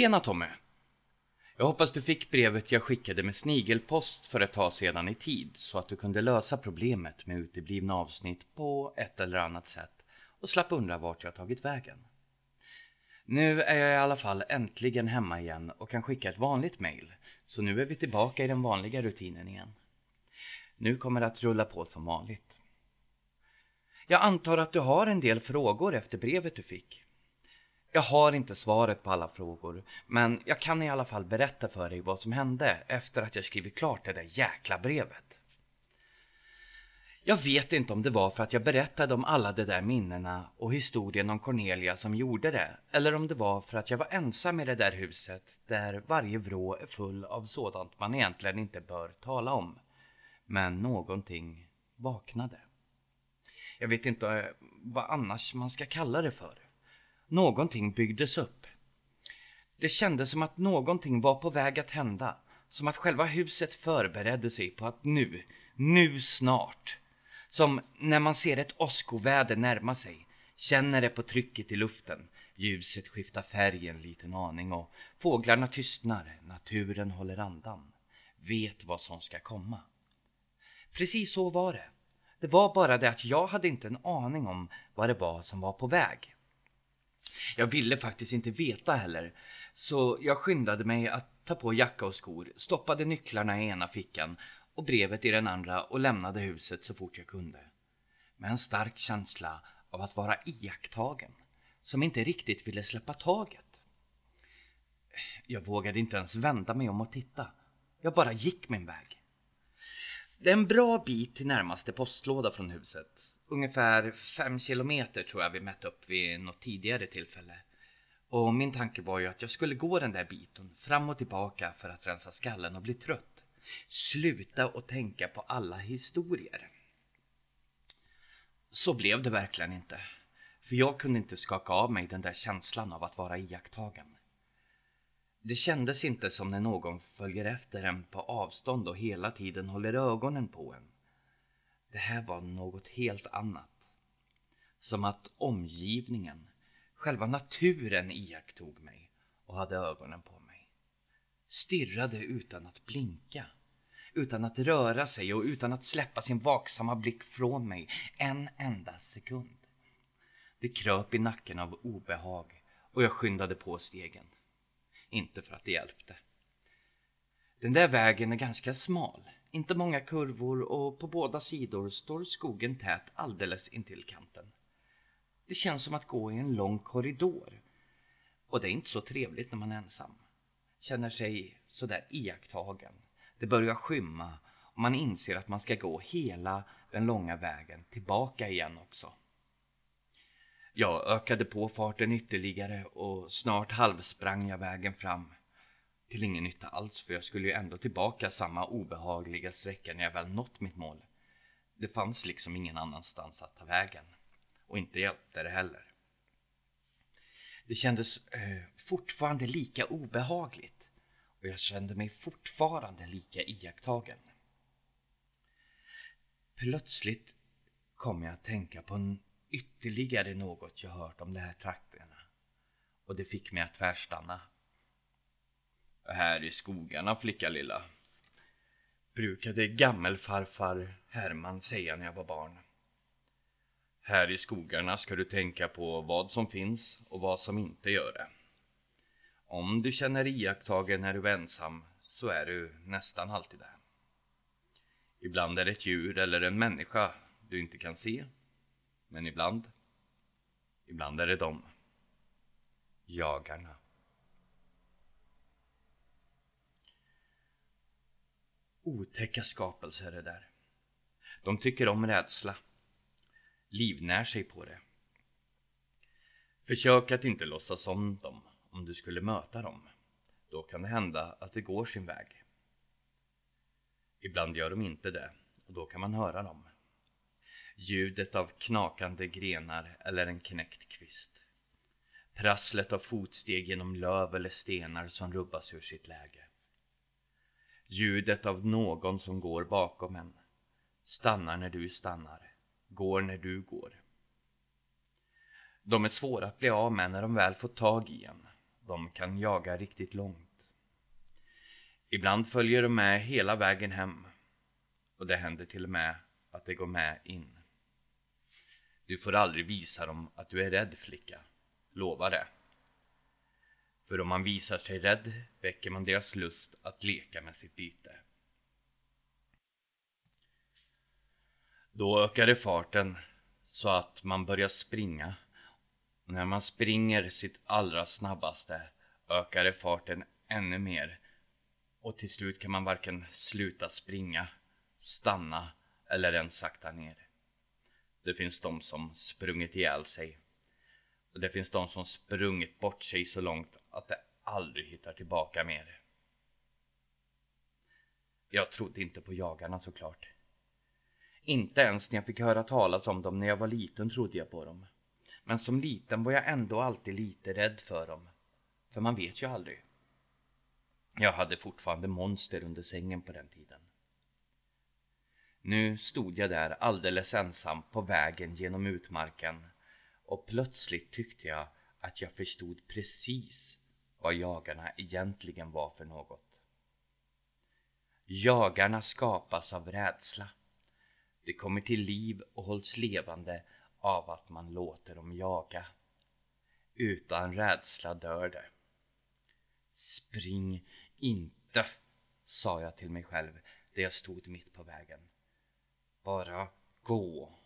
Tjena Tommy! Jag hoppas du fick brevet jag skickade med snigelpost för ett tag sedan i tid så att du kunde lösa problemet med uteblivna avsnitt på ett eller annat sätt och slapp undra vart jag tagit vägen. Nu är jag i alla fall äntligen hemma igen och kan skicka ett vanligt mail så nu är vi tillbaka i den vanliga rutinen igen. Nu kommer det att rulla på som vanligt. Jag antar att du har en del frågor efter brevet du fick. Jag har inte svaret på alla frågor, men jag kan i alla fall berätta för dig vad som hände efter att jag skrivit klart det där jäkla brevet. Jag vet inte om det var för att jag berättade om alla de där minnena och historien om Cornelia som gjorde det, eller om det var för att jag var ensam i det där huset där varje vrå är full av sådant man egentligen inte bör tala om. Men någonting vaknade. Jag vet inte eh, vad annars man ska kalla det för. Någonting byggdes upp. Det kändes som att någonting var på väg att hända. Som att själva huset förberedde sig på att nu, nu snart. Som när man ser ett åskoväder närma sig. Känner det på trycket i luften. Ljuset skiftar färg en liten aning och fåglarna tystnar. Naturen håller andan. Vet vad som ska komma. Precis så var det. Det var bara det att jag hade inte en aning om vad det var som var på väg. Jag ville faktiskt inte veta heller, så jag skyndade mig att ta på jacka och skor, stoppade nycklarna i ena fickan och brevet i den andra och lämnade huset så fort jag kunde. Med en stark känsla av att vara iakttagen, som inte riktigt ville släppa taget. Jag vågade inte ens vända mig om och titta. Jag bara gick min väg. Det är en bra bit till närmaste postlåda från huset. Ungefär fem kilometer tror jag vi mätte upp vid något tidigare tillfälle. Och min tanke var ju att jag skulle gå den där biten fram och tillbaka för att rensa skallen och bli trött. Sluta och tänka på alla historier. Så blev det verkligen inte. För jag kunde inte skaka av mig den där känslan av att vara iakttagen. Det kändes inte som när någon följer efter en på avstånd och hela tiden håller ögonen på en. Det här var något helt annat. Som att omgivningen, själva naturen iakttog mig och hade ögonen på mig. Stirrade utan att blinka, utan att röra sig och utan att släppa sin vaksamma blick från mig en enda sekund. Det kröp i nacken av obehag och jag skyndade på stegen. Inte för att det hjälpte. Den där vägen är ganska smal, inte många kurvor och på båda sidor står skogen tät alldeles intill kanten. Det känns som att gå i en lång korridor. Och det är inte så trevligt när man är ensam. Känner sig sådär iakttagen. Det börjar skymma och man inser att man ska gå hela den långa vägen tillbaka igen också. Jag ökade på farten ytterligare och snart halvsprang jag vägen fram. Till ingen nytta alls för jag skulle ju ändå tillbaka samma obehagliga sträcka när jag väl nått mitt mål. Det fanns liksom ingen annanstans att ta vägen. Och inte hjälpte det heller. Det kändes eh, fortfarande lika obehagligt och jag kände mig fortfarande lika iakttagen. Plötsligt kom jag att tänka på en ytterligare något jag hört om de här trakterna. Och det fick mig att tvärstanna. Här i skogarna flicka lilla. Brukade gammelfarfar Herman säga när jag var barn. Här i skogarna ska du tänka på vad som finns och vad som inte gör det. Om du känner iakttagen när du är ensam så är du nästan alltid det. Ibland är det ett djur eller en människa du inte kan se men ibland, ibland är det dem. Jagarna. Otäcka skapelser det där. De tycker om rädsla. Livnär sig på det. Försök att inte låtsas om dem om du skulle möta dem. Då kan det hända att det går sin väg. Ibland gör de inte det och då kan man höra dem. Ljudet av knakande grenar eller en knäckt kvist. Prasslet av fotsteg genom löv eller stenar som rubbas ur sitt läge. Ljudet av någon som går bakom en. Stannar när du stannar. Går när du går. De är svåra att bli av med när de väl får tag i en. de kan jaga riktigt långt. Ibland följer de med hela vägen hem. Och det händer till och med att de går med in. Du får aldrig visa dem att du är rädd flicka. Lova det. För om man visar sig rädd väcker man deras lust att leka med sitt byte. Då ökar det farten så att man börjar springa. Och när man springer sitt allra snabbaste ökar det farten ännu mer. Och till slut kan man varken sluta springa, stanna eller ens sakta ner. Det finns de som sprungit ihjäl sig. Och det finns de som sprungit bort sig så långt att det aldrig hittar tillbaka mer. Jag trodde inte på jagarna såklart. Inte ens när jag fick höra talas om dem när jag var liten trodde jag på dem. Men som liten var jag ändå alltid lite rädd för dem. För man vet ju aldrig. Jag hade fortfarande monster under sängen på den tiden. Nu stod jag där alldeles ensam på vägen genom utmarken och plötsligt tyckte jag att jag förstod precis vad jagarna egentligen var för något. Jagarna skapas av rädsla. De kommer till liv och hålls levande av att man låter dem jaga. Utan rädsla dör de. Spring inte, sa jag till mig själv där jag stod mitt på vägen. Bara gå.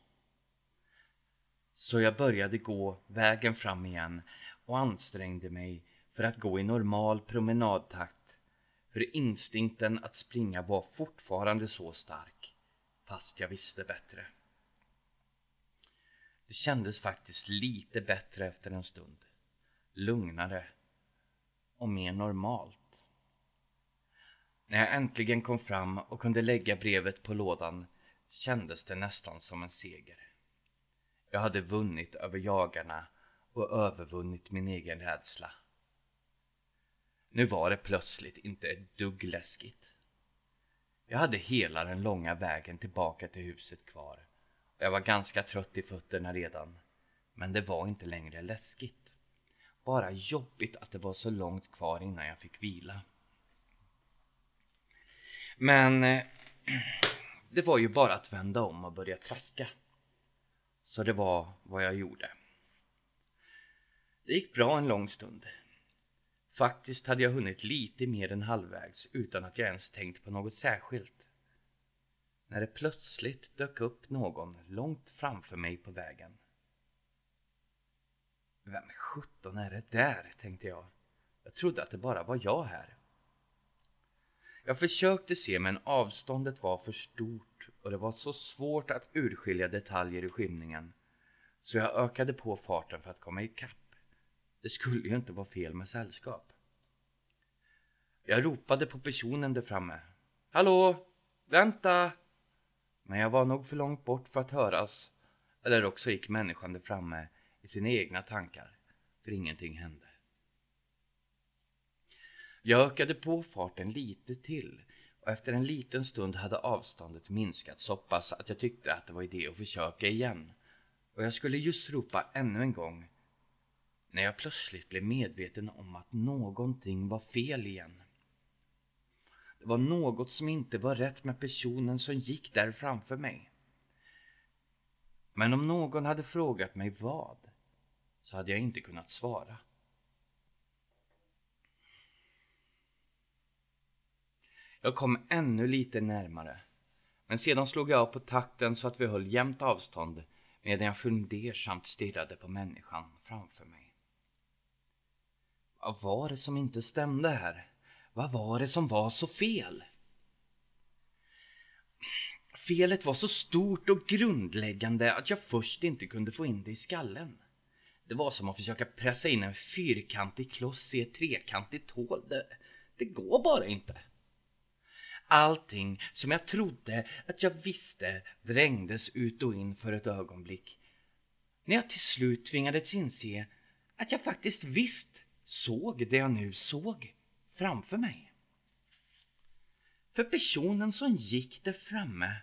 Så jag började gå vägen fram igen och ansträngde mig för att gå i normal promenadtakt. För instinkten att springa var fortfarande så stark, fast jag visste bättre. Det kändes faktiskt lite bättre efter en stund. Lugnare och mer normalt. När jag äntligen kom fram och kunde lägga brevet på lådan kändes det nästan som en seger. Jag hade vunnit över jagarna och övervunnit min egen rädsla. Nu var det plötsligt inte ett dugg läskigt. Jag hade hela den långa vägen tillbaka till huset kvar jag var ganska trött i fötterna redan. Men det var inte längre läskigt. Bara jobbigt att det var så långt kvar innan jag fick vila. Men eh, det var ju bara att vända om och börja traska. Så det var vad jag gjorde. Det gick bra en lång stund. Faktiskt hade jag hunnit lite mer än halvvägs utan att jag ens tänkt på något särskilt. När det plötsligt dök upp någon långt framför mig på vägen. Vem sjutton är det där, tänkte jag. Jag trodde att det bara var jag här. Jag försökte se men avståndet var för stort och det var så svårt att urskilja detaljer i skymningen. Så jag ökade på farten för att komma ikapp. Det skulle ju inte vara fel med sällskap. Jag ropade på personen där framme. Hallå! Vänta! Men jag var nog för långt bort för att höras. Eller också gick människan där framme i sina egna tankar. För ingenting hände. Jag ökade på farten lite till och efter en liten stund hade avståndet minskat så pass att jag tyckte att det var idé att försöka igen. Och jag skulle just ropa ännu en gång när jag plötsligt blev medveten om att någonting var fel igen. Det var något som inte var rätt med personen som gick där framför mig. Men om någon hade frågat mig vad så hade jag inte kunnat svara. Jag kom ännu lite närmare. Men sedan slog jag av på takten så att vi höll jämnt avstånd medan jag fundersamt stirrade på människan framför mig. Vad var det som inte stämde här? Vad var det som var så fel? Felet var så stort och grundläggande att jag först inte kunde få in det i skallen. Det var som att försöka pressa in en fyrkantig kloss i ett trekantigt hål. Det, det går bara inte. Allting som jag trodde att jag visste vrängdes ut och in för ett ögonblick. När jag till slut tvingades inse att jag faktiskt visst såg det jag nu såg framför mig. För personen som gick där framme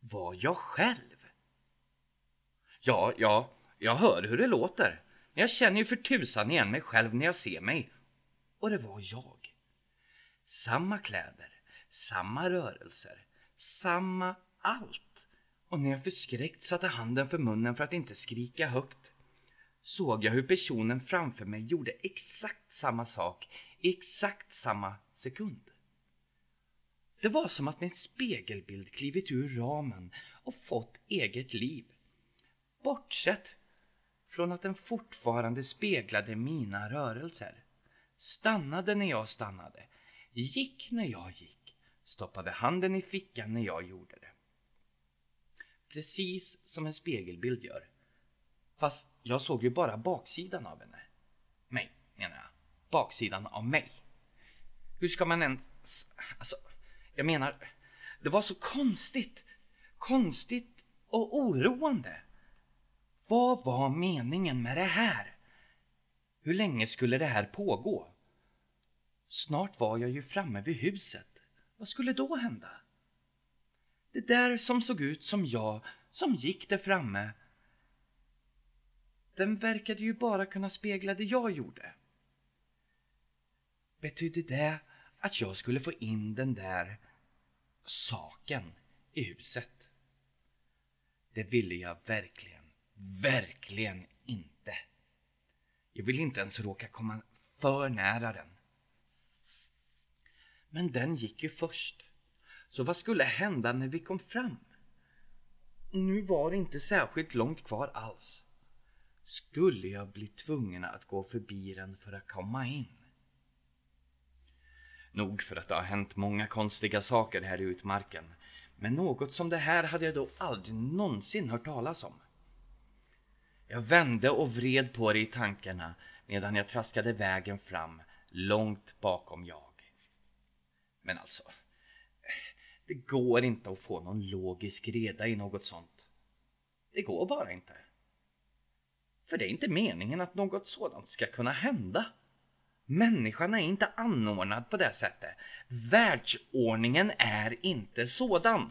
var jag själv. Ja, ja, jag hör hur det låter. Men jag känner ju för tusan igen mig själv när jag ser mig. Och det var jag. Samma kläder, samma rörelser, samma allt. Och när jag förskräckt satte handen för munnen för att inte skrika högt såg jag hur personen framför mig gjorde exakt samma sak i exakt samma sekund. Det var som att min spegelbild klivit ur ramen och fått eget liv. Bortsett från att den fortfarande speglade mina rörelser. Stannade när jag stannade. Gick när jag gick. Stoppade handen i fickan när jag gjorde det. Precis som en spegelbild gör. Fast jag såg ju bara baksidan av henne. Mig, menar jag. Baksidan av mig. Hur ska man ens... Alltså, jag menar, det var så konstigt. Konstigt och oroande. Vad var meningen med det här? Hur länge skulle det här pågå? Snart var jag ju framme vid huset. Vad skulle då hända? Det där som såg ut som jag, som gick där framme. Den verkade ju bara kunna spegla det jag gjorde. Betydde det att jag skulle få in den där saken i huset? Det ville jag verkligen, verkligen inte. Jag ville inte ens råka komma för nära den. Men den gick ju först. Så vad skulle hända när vi kom fram? Nu var det inte särskilt långt kvar alls. Skulle jag bli tvungen att gå förbi den för att komma in? Nog för att det har hänt många konstiga saker här i utmarken. Men något som det här hade jag då aldrig någonsin hört talas om. Jag vände och vred på det i tankarna medan jag traskade vägen fram långt bakom jag. Men alltså, det går inte att få någon logisk reda i något sånt. Det går bara inte. För det är inte meningen att något sådant ska kunna hända. Människan är inte anordnad på det sättet. Världsordningen är inte sådan.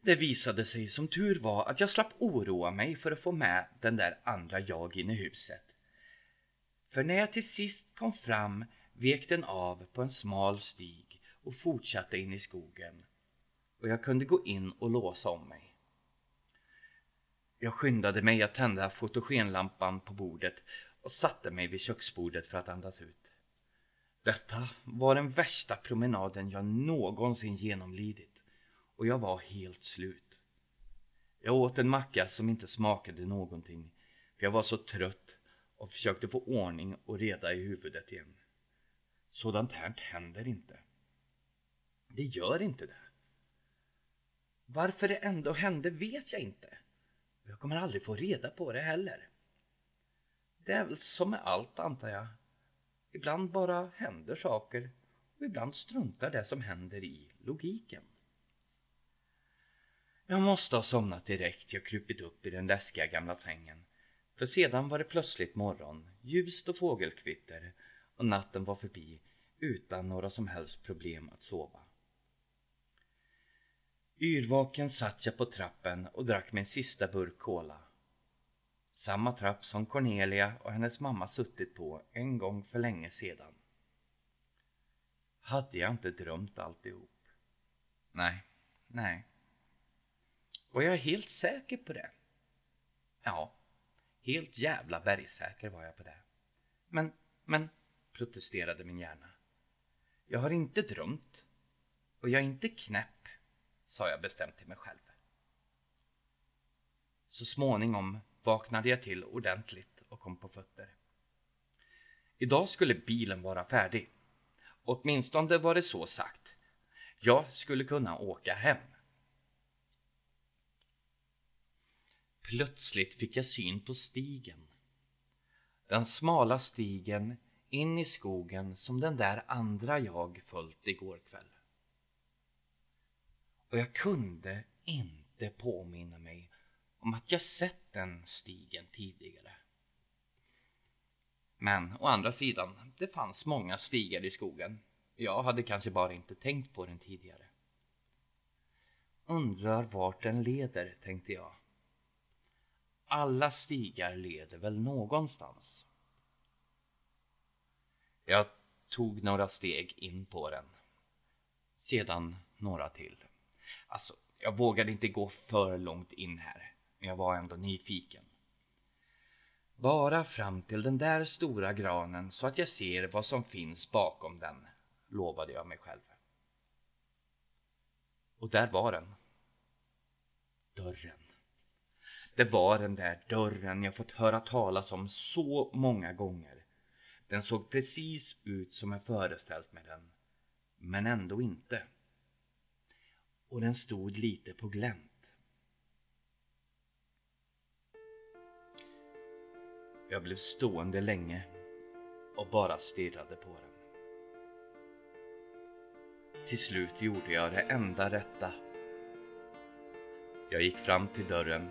Det visade sig som tur var att jag slapp oroa mig för att få med den där andra jag in i huset. För när jag till sist kom fram vek den av på en smal stig och fortsatte in i skogen och jag kunde gå in och låsa om mig. Jag skyndade mig att tända fotogenlampan på bordet och satte mig vid köksbordet för att andas ut. Detta var den värsta promenaden jag någonsin genomlidit och jag var helt slut. Jag åt en macka som inte smakade någonting för jag var så trött och försökte få ordning och reda i huvudet igen. Sådant här händer inte. Det gör inte det. Varför det ändå hände vet jag inte. Jag kommer aldrig få reda på det heller. Det är väl som med allt antar jag. Ibland bara händer saker och ibland struntar det som händer i logiken. Jag måste ha somnat direkt jag krupit upp i den läskiga gamla sängen. För sedan var det plötsligt morgon, ljust och fågelkvitter och natten var förbi utan några som helst problem att sova. Yrvaken satt jag på trappen och drack min sista burk cola. Samma trapp som Cornelia och hennes mamma suttit på en gång för länge sedan. Hade jag inte drömt alltihop? Nej, nej. Var jag helt säker på det? Ja, helt jävla bergsäker var jag på det. Men, men, protesterade min hjärna. Jag har inte drömt och jag är inte knäpp, sa jag bestämt till mig själv. Så småningom vaknade jag till ordentligt och kom på fötter. Idag skulle bilen vara färdig. Åtminstone var det så sagt. Jag skulle kunna åka hem. Plötsligt fick jag syn på stigen. Den smala stigen in i skogen som den där andra jag följt igår kväll. Och jag kunde inte påminna mig om att jag sett den stigen tidigare. Men å andra sidan, det fanns många stigar i skogen. Jag hade kanske bara inte tänkt på den tidigare. Undrar vart den leder, tänkte jag. Alla stigar leder väl någonstans. Jag tog några steg in på den. Sedan några till. Alltså, jag vågade inte gå för långt in här. Men jag var ändå nyfiken. Bara fram till den där stora granen så att jag ser vad som finns bakom den, lovade jag mig själv. Och där var den. Dörren. Det var den där dörren jag fått höra talas om så många gånger. Den såg precis ut som jag föreställt mig den. Men ändå inte. Och den stod lite på glänt. Jag blev stående länge och bara stirrade på den. Till slut gjorde jag det enda rätta. Jag gick fram till dörren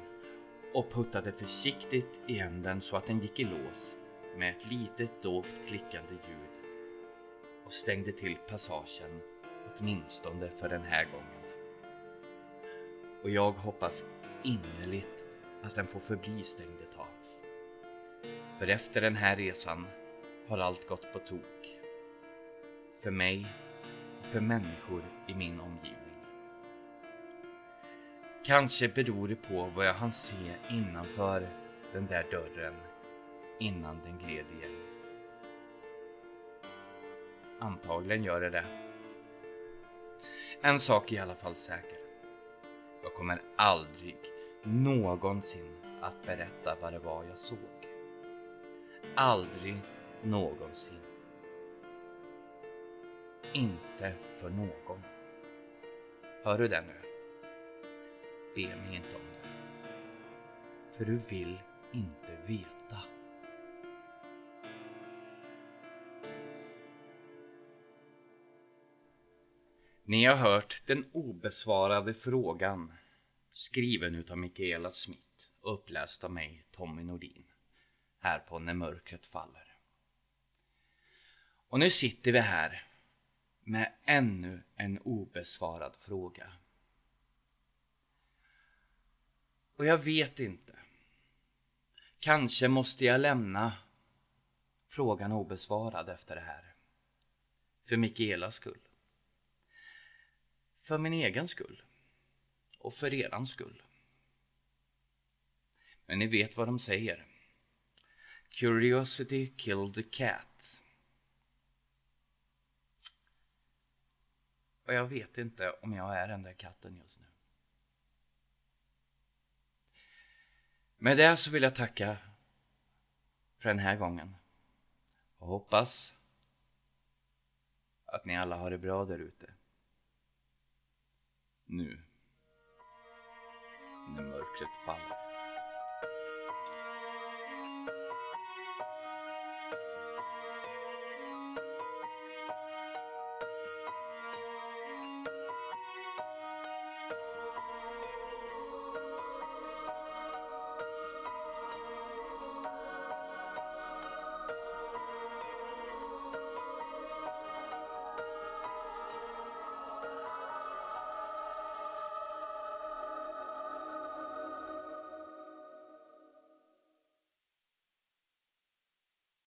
och puttade försiktigt igen den så att den gick i lås med ett litet dovt klickande ljud och stängde till passagen åtminstone för den här gången. Och jag hoppas innerligt att den får förbli stängd ett tag. För efter den här resan har allt gått på tok. För mig och för människor i min omgivning. Kanske beror det på vad jag hann se innanför den där dörren innan den gled igen. Antagligen gör det det. En sak är i alla fall säker. Jag kommer aldrig någonsin att berätta vad det var jag såg. Aldrig någonsin. Inte för någon. Hör du det nu? Be mig inte om det. För du vill inte veta. Ni har hört Den obesvarade frågan skriven utav Mikaela Smith och uppläst av mig, Tommy Nordin, här på När mörkret faller. Och nu sitter vi här med ännu en obesvarad fråga. Och jag vet inte. Kanske måste jag lämna frågan obesvarad efter det här. För Mikaelas skull. För min egen skull. Och för eran skull. Men ni vet vad de säger. Curiosity killed the cat. Och jag vet inte om jag är den där katten just nu. Med det så vill jag tacka för den här gången. Och hoppas att ni alla har det bra där ute. Nu. När mörkret faller.